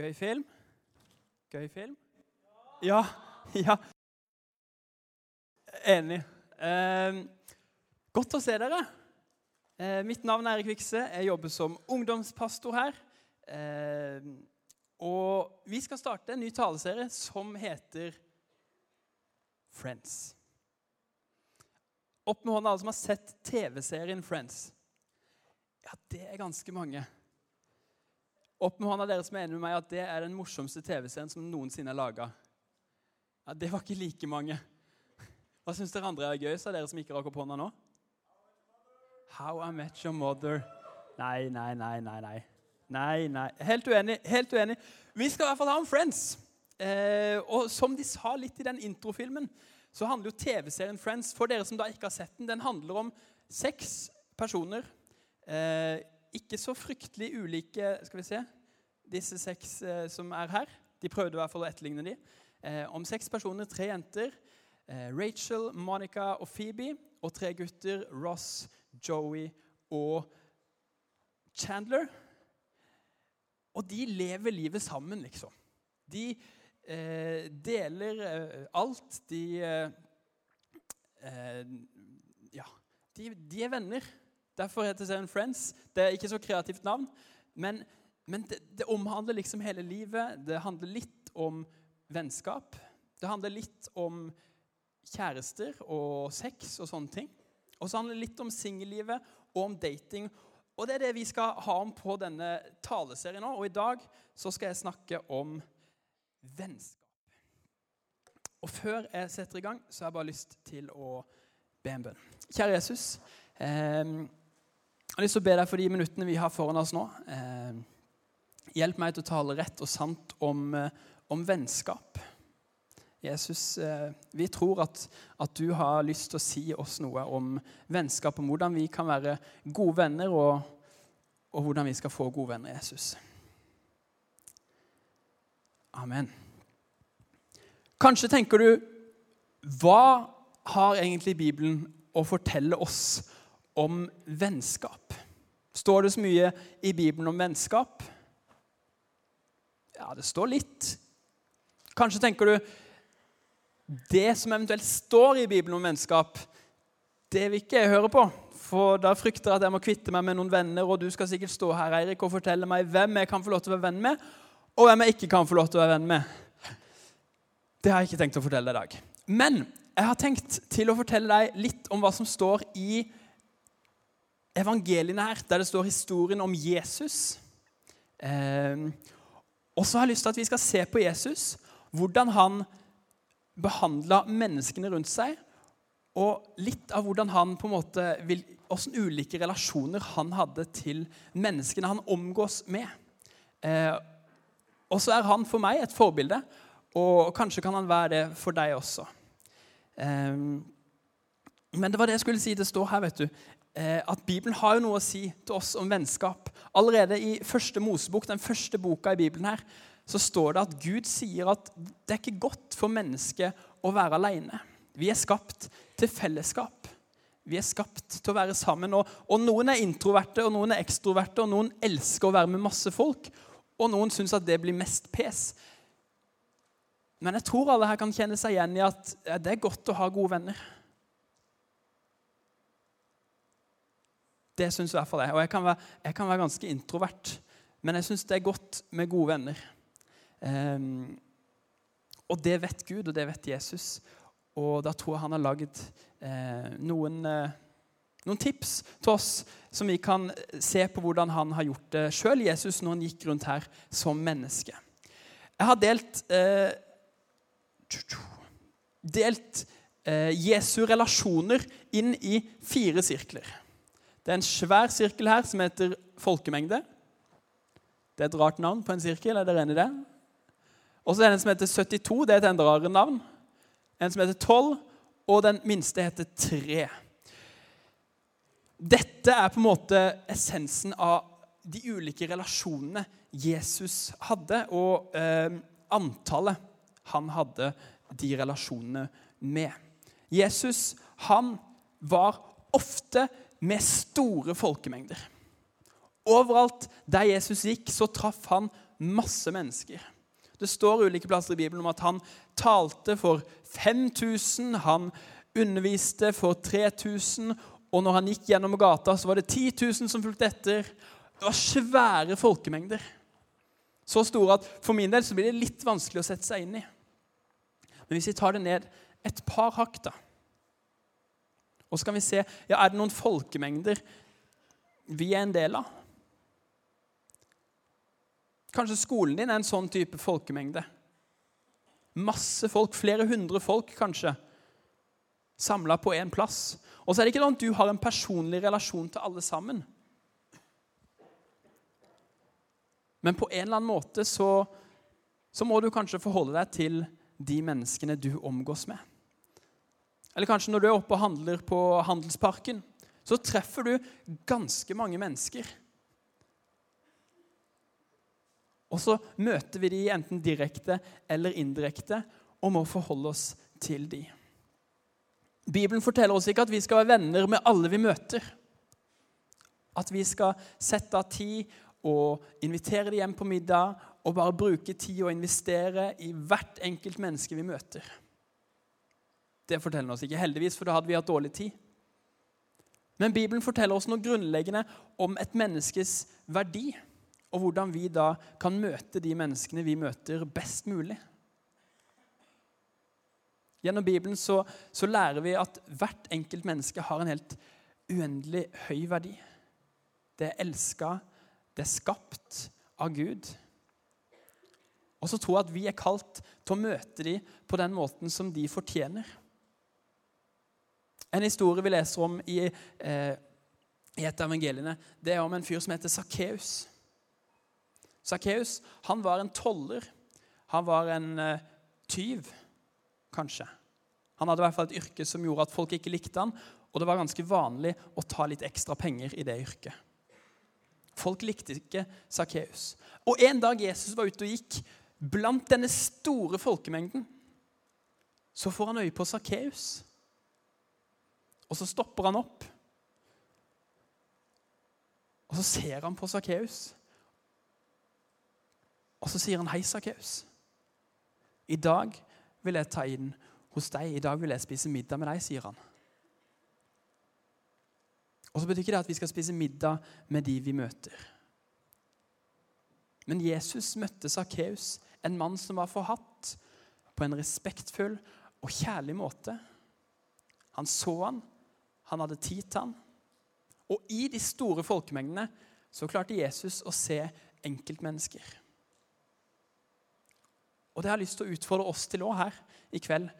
Gøy film? Gøy film? Ja. Ja. Enig. Eh, godt å se dere. Eh, mitt navn er Erik Vikse. Jeg jobber som ungdomspastor her. Eh, og vi skal starte en ny taleserie som heter Friends. Opp med hånda alle som har sett TV-serien Friends. Ja, det er ganske mange. Opp med hånda dere som er enig med meg at det er den morsomste TV-serien som noensinne er laga. Ja, det var ikke like mange. Hva syns dere andre er gøy, sa dere som ikke rakk opp hånda nå? How I Met Your Mother. Nei, nei, nei, nei. Nei, nei. nei. Helt uenig. helt uenig. Vi skal i hvert fall ha om Friends. Eh, og som de sa litt i den introfilmen, så handler jo TV-serien Friends for dere som da ikke har sett den, den handler om seks personer. Eh, ikke så fryktelig ulike Skal vi se Disse seks eh, som er her. De prøvde i hvert fall å etterligne de. Eh, om seks personer, tre jenter. Eh, Rachel, Monica og Phoebe. Og tre gutter. Ross, Joey og Chandler. Og de lever livet sammen, liksom. De eh, deler eh, alt. De eh, Ja, de, de er venner. Derfor heter serien Friends. Det er ikke så kreativt navn, men, men det, det, omhandler liksom hele livet. Det handler litt om vennskap. Det handler litt om kjærester og sex og sånne ting. Og så handler det litt om singellivet og om dating. Og det er det vi skal ha om på denne taleserien nå. Og i dag så skal jeg snakke om vennskap. Og før jeg setter i gang, så har jeg bare lyst til å be en bønn. Kjære Jesus. Eh, jeg har lyst til å be deg for de minuttene vi har foran oss nå. Eh, hjelp meg til å tale rett og sant om, eh, om vennskap. Jesus, eh, vi tror at, at, du har lyst til å si oss noe om vennskap, om hvordan vi kan være gode venner, og, og hvordan vi skal få gode venner, Jesus. Amen. Kanskje tenker du Hva har egentlig Bibelen å fortelle oss om vennskap. Står det så mye i Bibelen om vennskap? Ja, det står litt. Kanskje tenker du det som eventuelt står i Bibelen om vennskap, det vil ikke jeg høre på. For da frykter jeg at jeg må kvitte meg med noen venner, og du skal sikkert stå her Eirik, og fortelle meg hvem jeg kan få lov til å være venn med, og hvem jeg ikke kan få lov til å være venn med. Det har jeg ikke tenkt å fortelle deg i dag. Men jeg har tenkt til å fortelle deg litt om hva som står i evangeliene her, der det står historien om Jesus. Eh, og så har jeg lyst til at vi skal se på Jesus, hvordan han behandla menneskene rundt seg, og litt av hvordan han på en måte vil, ulike relasjoner han hadde til menneskene han omgås med. Eh, og så er han for meg et forbilde, og kanskje kan han være det for deg også. Eh, men det var det jeg skulle si. Det står her, vet du. Eh, at Bibelen har jo noe å si til oss om vennskap. Allerede i første Mosebok, den første boka i Bibelen, her, så står det at Gud sier at det er ikke godt for mennesket å være alene. Vi er skapt til fellesskap. Vi er skapt til å være sammen. Og, og Noen er introverte, og noen er ekstroverte, og noen elsker å være med masse folk. Og noen syns at det blir mest pes. Men jeg tror alle her kan kjenne seg igjen i at det er godt å ha gode venner. Det syns i hvert fall jeg. Og jeg kan, være, jeg kan være ganske introvert. Men jeg syns det er godt med gode venner. Um, og det vet Gud, og det vet Jesus. Og da tror jeg han har lagd eh, noen, eh, noen, tips til oss som vi kan se på hvordan han har gjort det sjøl, Jesus, når han gikk rundt her som menneske. Jeg har delt eh, delt eh, Jesu relasjoner inn i fire sirkler. Det er en svær sirkel her som heter folkemengde. Det er et rart navn på en sirkel. er dere enig i det? Og så er det en som heter 72. Det er et enda rarere navn. En som heter 12, og den minste heter 3. Dette er på en måte essensen av de ulike relasjonene Jesus hadde, og eh, antallet han hadde de relasjonene med. Jesus han var ofte med store folkemengder. Overalt der Jesus gikk, så traff han masse mennesker. Det står ulike plasser i Bibelen om at han talte for 5000, han underviste for 3000, og når han gikk gjennom gata, så var det 10 000 som fulgte etter. Det var svære folkemengder. Så store at for min del så blir det litt vanskelig å sette seg inn i. Men hvis vi tar det ned et par hakk, da Og så kan vi se ja, er det noen folkemengder vi er en del av. Kanskje skolen din er en sånn type folkemengde. Masse folk, flere hundre folk kanskje, samla på én plass. Og så er det ikke sånn at du har en personlig relasjon til alle sammen. Men på en eller annen måte så, så må du kanskje forholde deg til de menneskene du omgås med. Eller kanskje når du er oppe og handler på Handelsparken, så treffer du ganske mange mennesker. Og så møter vi de enten direkte eller indirekte og må forholde oss til de. Bibelen forteller oss ikke at vi skal være venner med alle vi møter. At vi skal sette av tid og invitere dem hjem på middag og bare bruke tid og investere i hvert enkelt menneske vi møter. Det forteller oss ikke heldigvis, for da hadde vi hatt dårlig tid. Men Bibelen forteller oss noe grunnleggende om et menneskes verdi, og hvordan vi da kan møte de menneskene vi møter, best mulig. Gjennom Bibelen så, så lærer vi at hvert enkelt menneske har en helt uendelig høy verdi. Det er elska, det er skapt av Gud. Og så tror jeg at vi er kalt til å møte dem på den måten som de fortjener. En historie vi leser om i, eh, i et av evangeliene, det er om en fyr som heter Sakkeus. Sakkeus var en toller. Han var en eh, tyv, kanskje. Han hadde i hvert fall et yrke som gjorde at folk ikke likte han, og det var ganske vanlig å ta litt ekstra penger i det yrket. Folk likte ikke Sakkeus. Og en dag Jesus var ute og gikk blant denne store folkemengden, så får han øye på Sakkeus. Og så stopper han opp. Og så ser han på Sakkeus. Og så sier han, 'Hei, Sakkeus. I dag vil jeg ta inn hos deg. I dag vil jeg spise middag med deg', sier han. Og så betyr ikke det at vi skal spise middag med de vi møter. Men Jesus møtte Sakkeus, en mann som var forhatt, på en respektfull og kjærlig måte. Han så han, han hadde tid til han. Og i de store folkemengdene så klarte Jesus å se enkeltmennesker. Og det har jeg lyst til å utfordre oss til òg her i kveld.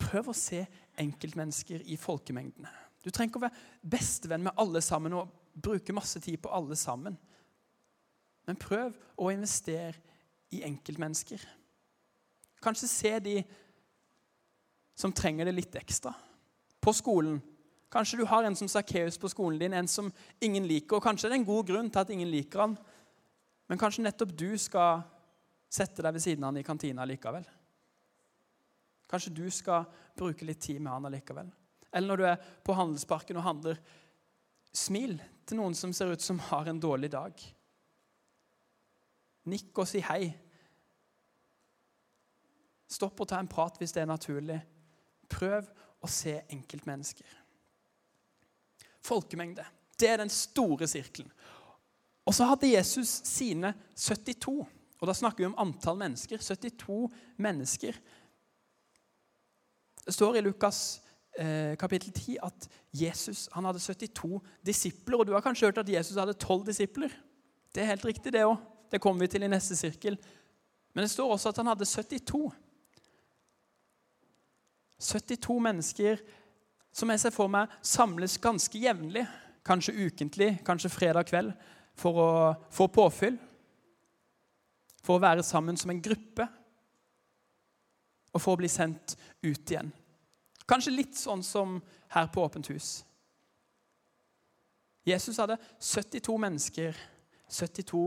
Prøv å se enkeltmennesker i folkemengdene. Du trenger ikke å være bestevenn med alle sammen og bruke masse tid på alle sammen. Men prøv å investere i enkeltmennesker. Kanskje se de som trenger det litt ekstra. På skolen Kanskje du har en som Sakkeus på skolen din, en som ingen liker. Og kanskje det er en god grunn til at ingen liker han. Men kanskje nettopp du skal sette deg ved siden av han i kantina likevel. Kanskje du skal bruke litt tid med han allikevel. Eller når du er på handelsparken og handler, smil til noen som ser ut som har en dårlig dag. Nikk og si hei. Stopp og ta en prat hvis det er naturlig. Prøv å se enkeltmennesker folkemengde. Det er den store sirkelen. Og så hadde Jesus sine 72. Og da snakker vi om antall mennesker. 72 mennesker. Det står i Lukas eh, kapittel 10 at Jesus han hadde 72 disipler. Og du har kanskje hørt at Jesus hadde 12 disipler. Det er helt riktig, det òg. Det kommer vi til i neste sirkel. Men det står også at han hadde 72. 72 mennesker som jeg ser for meg samles ganske jevnlig, kanskje ukentlig, kanskje fredag kveld, for å få påfyll. For å være sammen som en gruppe. Og for å bli sendt ut igjen. Kanskje litt sånn som her på Åpent hus. Jesus hadde 72 mennesker, 72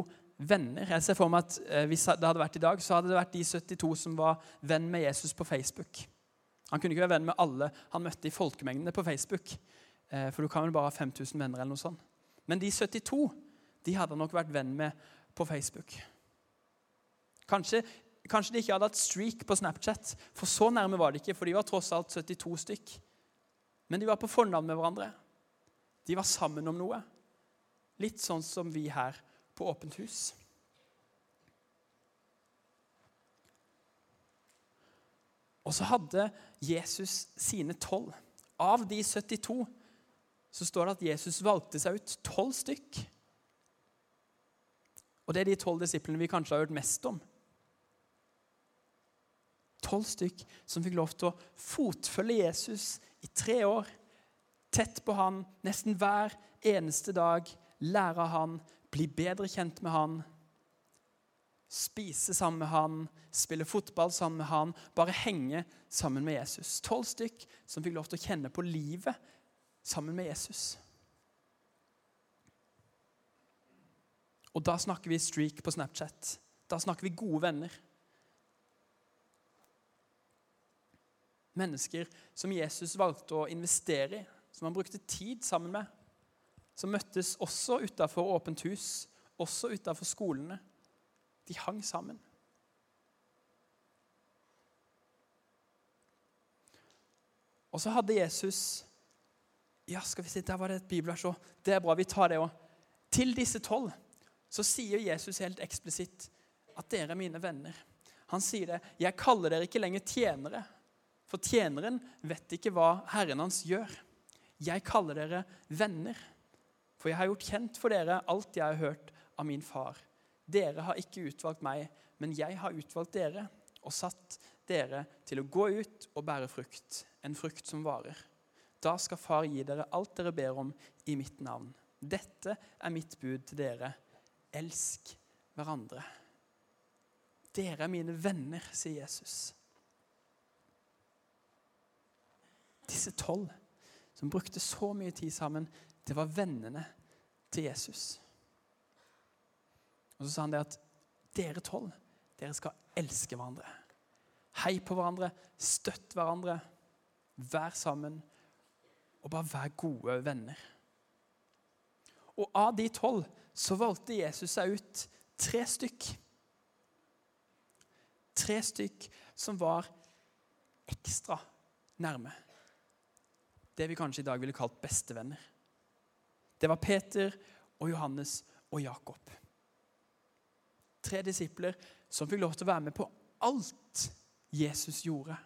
venner. Jeg ser for meg at eh, Hvis det hadde vært i dag, så hadde det vært de 72 som var venn med Jesus på Facebook. Han kunne ikke være venn med alle han møtte i folkemengdene på Facebook. Eh, for du kan vel bare ha 5000 venner. eller noe sånt. Men de 72 de hadde han nok vært venn med på Facebook. Kanskje, kanskje de ikke hadde hatt streak på Snapchat, for så nærme var de ikke, for de var tross alt 72 stykk. Men de var på fornavn med hverandre. De var sammen om noe. Litt sånn som vi her på Åpent hus. Og så hadde Jesus sine tolv. Av de 72 så står det at Jesus valgte seg ut tolv stykk. Og det er de tolv disiplene vi kanskje har hørt mest om. Tolv stykk som fikk lov til å fotfølge Jesus i tre år. Tett på han nesten hver eneste dag. Lære han, bli bedre kjent med han spise sammen med han, spille fotball sammen med han, bare henge sammen med Jesus. Tolv stykk som fikk lov til å kjenne på livet sammen med Jesus. Og da snakker vi streak på Snapchat. Da snakker vi gode venner. Mennesker som Jesus valgte å investere i, som han brukte tid sammen med. Som møttes også utafor åpent hus, også utafor skolene. De hang sammen. Og så hadde Jesus Ja, skal vi si, Der var det et bibelvers òg. Det er bra, vi tar det òg. Til disse tolv så sier Jesus helt eksplisitt at dere er mine venner. Han sier det. 'Jeg kaller dere ikke lenger tjenere', for tjeneren vet ikke hva herren hans gjør. 'Jeg kaller dere venner', for jeg har gjort kjent for dere alt jeg har hørt av min far. Dere har ikke utvalgt meg, men jeg har utvalgt dere og satt dere til å gå ut og bære frukt, en frukt som varer. Da skal Far gi dere alt dere ber om i mitt navn. Dette er mitt bud til dere. Elsk hverandre. Dere er mine venner, sier Jesus. Disse tolv som brukte så mye tid sammen, det var vennene til Jesus. Og så sa han det at dere tolv, dere skal elske hverandre. Hei på hverandre, støtt hverandre, vær sammen og bare vær gode venner. Og av de tolv så valgte Jesus seg ut tre stykk. Tre stykk som var ekstra nærme. Det vi kanskje i dag ville kalt bestevenner. Det var Peter og Johannes og Jakob tre disipler som fikk lov til å være med på alt Jesus gjorde.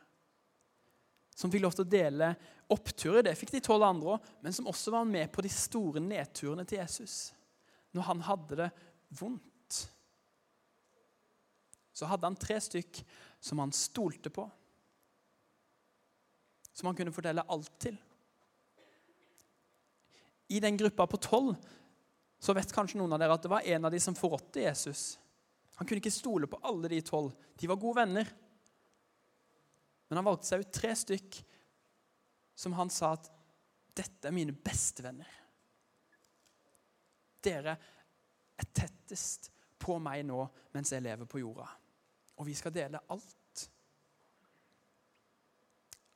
Som fikk lov til å dele oppturer, det fikk de tolv andre òg, men som også var med på de store nedturene til Jesus. Når han hadde det vondt. Så hadde han tre stykk som han stolte på. Som han kunne fortelle alt til. I den gruppa på tolv så vet kanskje noen av dere at det var en av de som forrådte Jesus. Han kunne ikke stole på alle de tolv. De var gode venner. Men han valgte seg ut tre stykk som han sa at dette er mine beste venner. Dere er tettest på meg nå mens jeg lever på jorda. Og vi skal dele alt.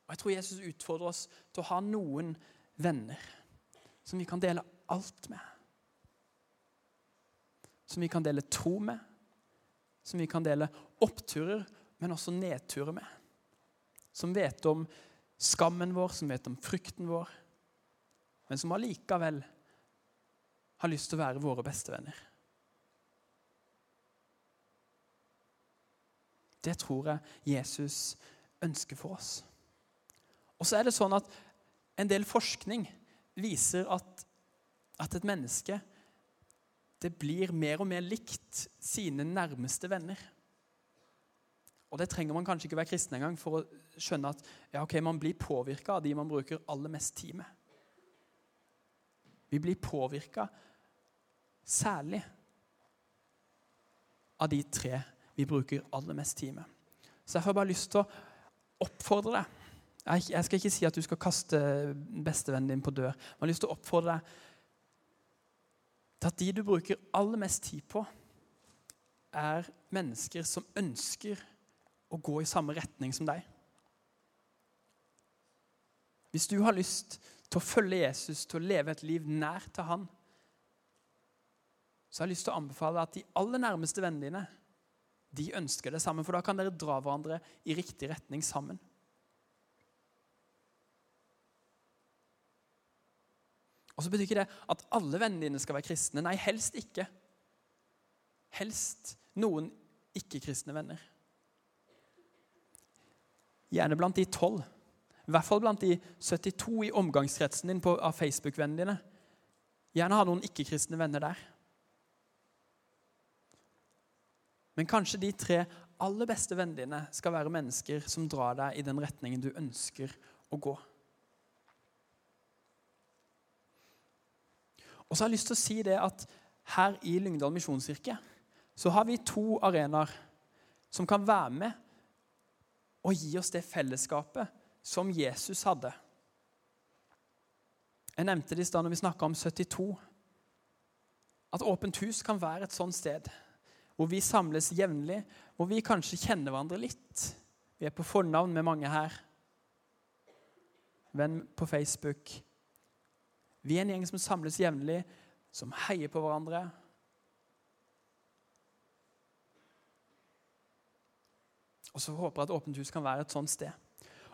Og Jeg tror Jesus utfordrer oss til å ha noen venner som vi kan dele alt med. Som vi kan dele tro med som vi kan dele oppturer, men også nedturer med. Som vet om skammen vår, som vet om frykten vår, men som allikevel har lyst til å være våre bestevenner. Det tror jeg Jesus ønsker for oss. Og så er det sånn at en del forskning viser at, at et menneske det blir mer og mer likt sine nærmeste venner. Og Det trenger man kanskje ikke være kristen engang for å skjønne at ja, okay, man blir påvirka av de man bruker aller mest tid med. Vi blir påvirka særlig av de tre vi bruker aller mest tid med. Så Derfor har jeg bare lyst til å oppfordre deg. Jeg skal ikke si at du skal kaste bestevennen din på dør. Men jeg har lyst til å oppfordre deg til at de du bruker aller mest tid på, er mennesker som ønsker å gå i samme retning som deg. Hvis du har lyst til å følge Jesus, til å leve et liv nær til han, så har jeg lyst til å anbefale at de aller nærmeste vennene dine de ønsker det samme. For da kan dere dra hverandre i riktig retning sammen. Og så betyr ikke det at alle vennene dine skal være kristne. Nei, helst ikke. Helst noen ikke-kristne venner. Gjerne blant de tolv. I hvert fall blant de 72 i omgangskretsen din på, av Facebook-vennene dine. Gjerne ha noen ikke-kristne venner der. Men kanskje de tre aller beste vennene dine skal være mennesker som drar deg i den retningen du ønsker å gå. Og så har jeg lyst til å si det at her i Lyngdal misjonskirke så har vi to arenaer som kan være med og gi oss det fellesskapet som Jesus hadde. Jeg nevnte det i stad når vi snakka om 72. At Åpent hus kan være et sånt sted hvor vi samles jevnlig, hvor vi kanskje kjenner hverandre litt. Vi er på fornavn med mange her. Venn på Facebook. Vi er en gjeng som samles jevnlig, som heier på hverandre. Og så håper jeg at Åpent hus kan være et sånt sted.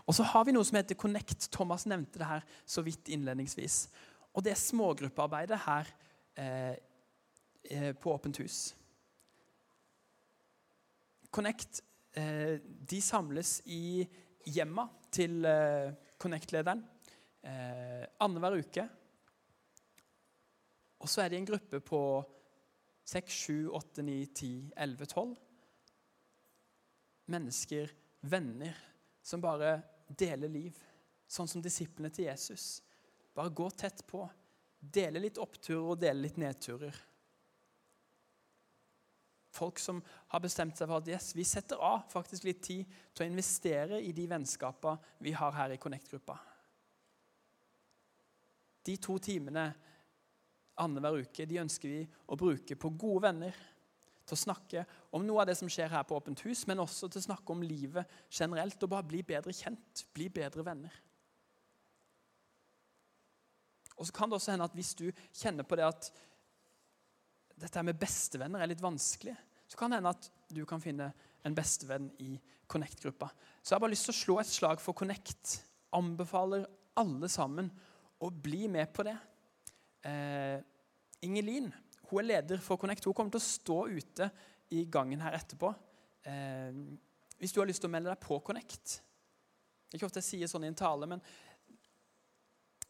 Og så har vi noe som heter Connect. Thomas nevnte det her så vidt innledningsvis. Og det er smågruppearbeidet her eh, eh på Åpent hus. Connect eh, de samles i hjemma til eh, Connect-lederen eh, annenhver uke. Og så er det en gruppe på 6, 7, 8, 9, 10, 11, 12 mennesker, venner, som bare deler liv. Sånn som disiplene til Jesus. Bare gå tett på. Dele litt oppturer og dele litt nedturer. Folk som har bestemt seg for at yes, vi setter av faktisk litt tid til å investere i de vennskapene vi har her i Connect-gruppa. De to timene annenhver uke de ønsker vi å bruke på gode venner. Til å snakke om noe av det som skjer her på Åpent hus, men også til å snakke om livet generelt og bare bli bedre kjent, bli bedre venner. Og så kan det også hende at Hvis du kjenner på det at dette med bestevenner er litt vanskelig, så kan det hende at du kan finne en bestevenn i Connect-gruppa. Så jeg har bare lyst til å slå et slag for Connect. Anbefaler alle sammen å bli med på det. Eh, Ingelin hun er leder for Connect. Hun kommer til å stå ute i gangen her etterpå. Eh, hvis du har lyst til å melde deg på Connect. Det er ikke ofte jeg sier sånn i en tale, men,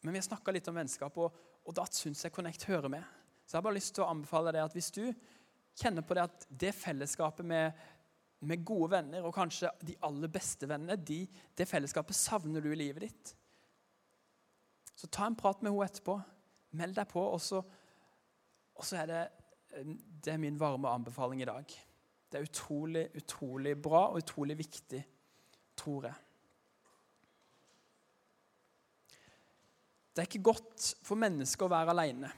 men vi har snakka litt om vennskap, og, og da syns jeg Connect hører med. Så jeg har bare lyst til å anbefale deg at hvis du kjenner på det at det fellesskapet med, med gode venner, og kanskje de aller beste vennene, de, det fellesskapet savner du i livet ditt, så ta en prat med henne etterpå. Meld deg på, og så, er det, det er min varme anbefaling i dag. Det er utrolig, utrolig bra og utrolig viktig, tror jeg. Det er ikke godt for mennesker å være alene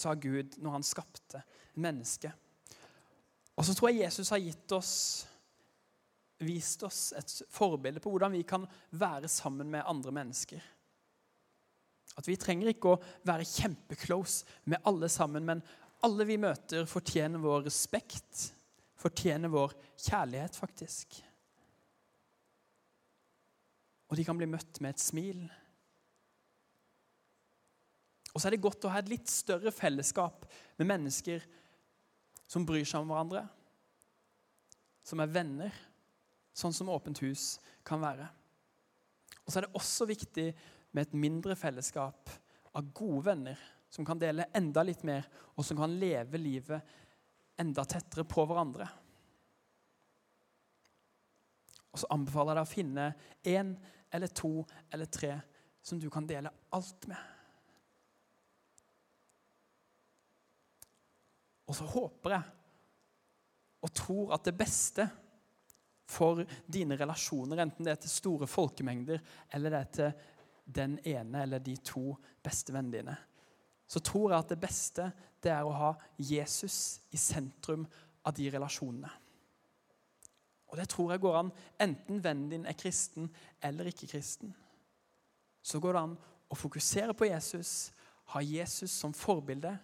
sa Gud når han skapte mennesket. Og så tror jeg Jesus har gitt oss, vist oss et forbilde på hvordan vi kan være sammen med andre mennesker. At vi trenger ikke å være kjempeclose med alle sammen, men alle vi møter, fortjener vår respekt, fortjener vår kjærlighet, faktisk. Og de kan bli møtt med et smil og så er det godt å ha et litt større fellesskap med mennesker som bryr seg om hverandre, som er venner, sånn som Åpent hus kan være. Og så er det også viktig med et mindre fellesskap av gode venner som kan dele enda litt mer, og som kan leve livet enda tettere på hverandre. Og så anbefaler jeg deg å finne én eller to eller tre som du kan dele alt med. Og så håper jeg og tror at det beste for dine relasjoner, enten det er til store folkemengder eller det er til den ene eller de to beste vennene dine, så tror jeg at det beste det er å ha Jesus i sentrum av de relasjonene. Og det tror jeg går an enten vennen din er kristen eller ikke kristen. Så går det an å fokusere på Jesus, ha Jesus som forbilde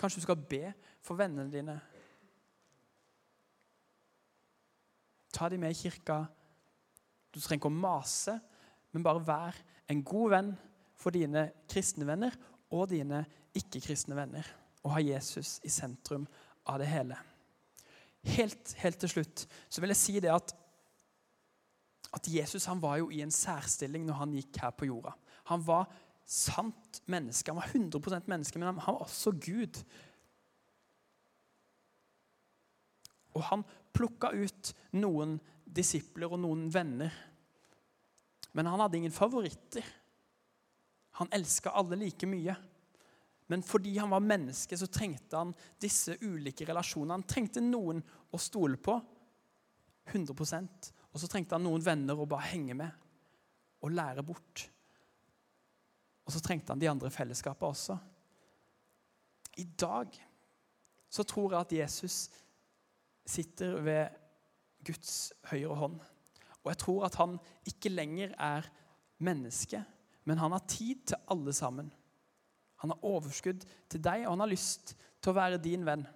Kanskje du skal be for vennene dine. Ta dem med i kirka. Du trenger ikke å mase, men bare vær en god venn for dine kristne venner og dine ikke-kristne venner. Og ha Jesus i sentrum av det hele. Helt, helt til slutt så vil jeg si det at, at Jesus han var jo i en særstilling når han gikk her på jorda. Han var sant menneske. Han var 100% menneske, men han, var også Gud. Og han plukka ut noen disipler og noen venner. Men han hadde ingen favoritter. Han elska alle like mye. Men fordi han var menneske, så trengte han disse ulike relasjonene. Han trengte noen å stole på 100% og så trengte han noen venner å bare henge med og lære bort. Og så trengte han de andre fellesskapene også. I dag så tror jeg at Jesus sitter ved Guds høyre hånd. Og jeg tror at han ikke lenger er menneske, men han har tid til alle sammen. Han har overskudd til deg, og han har lyst til å være din venn.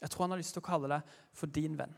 Jeg tror han har lyst til å kalle deg for din venn.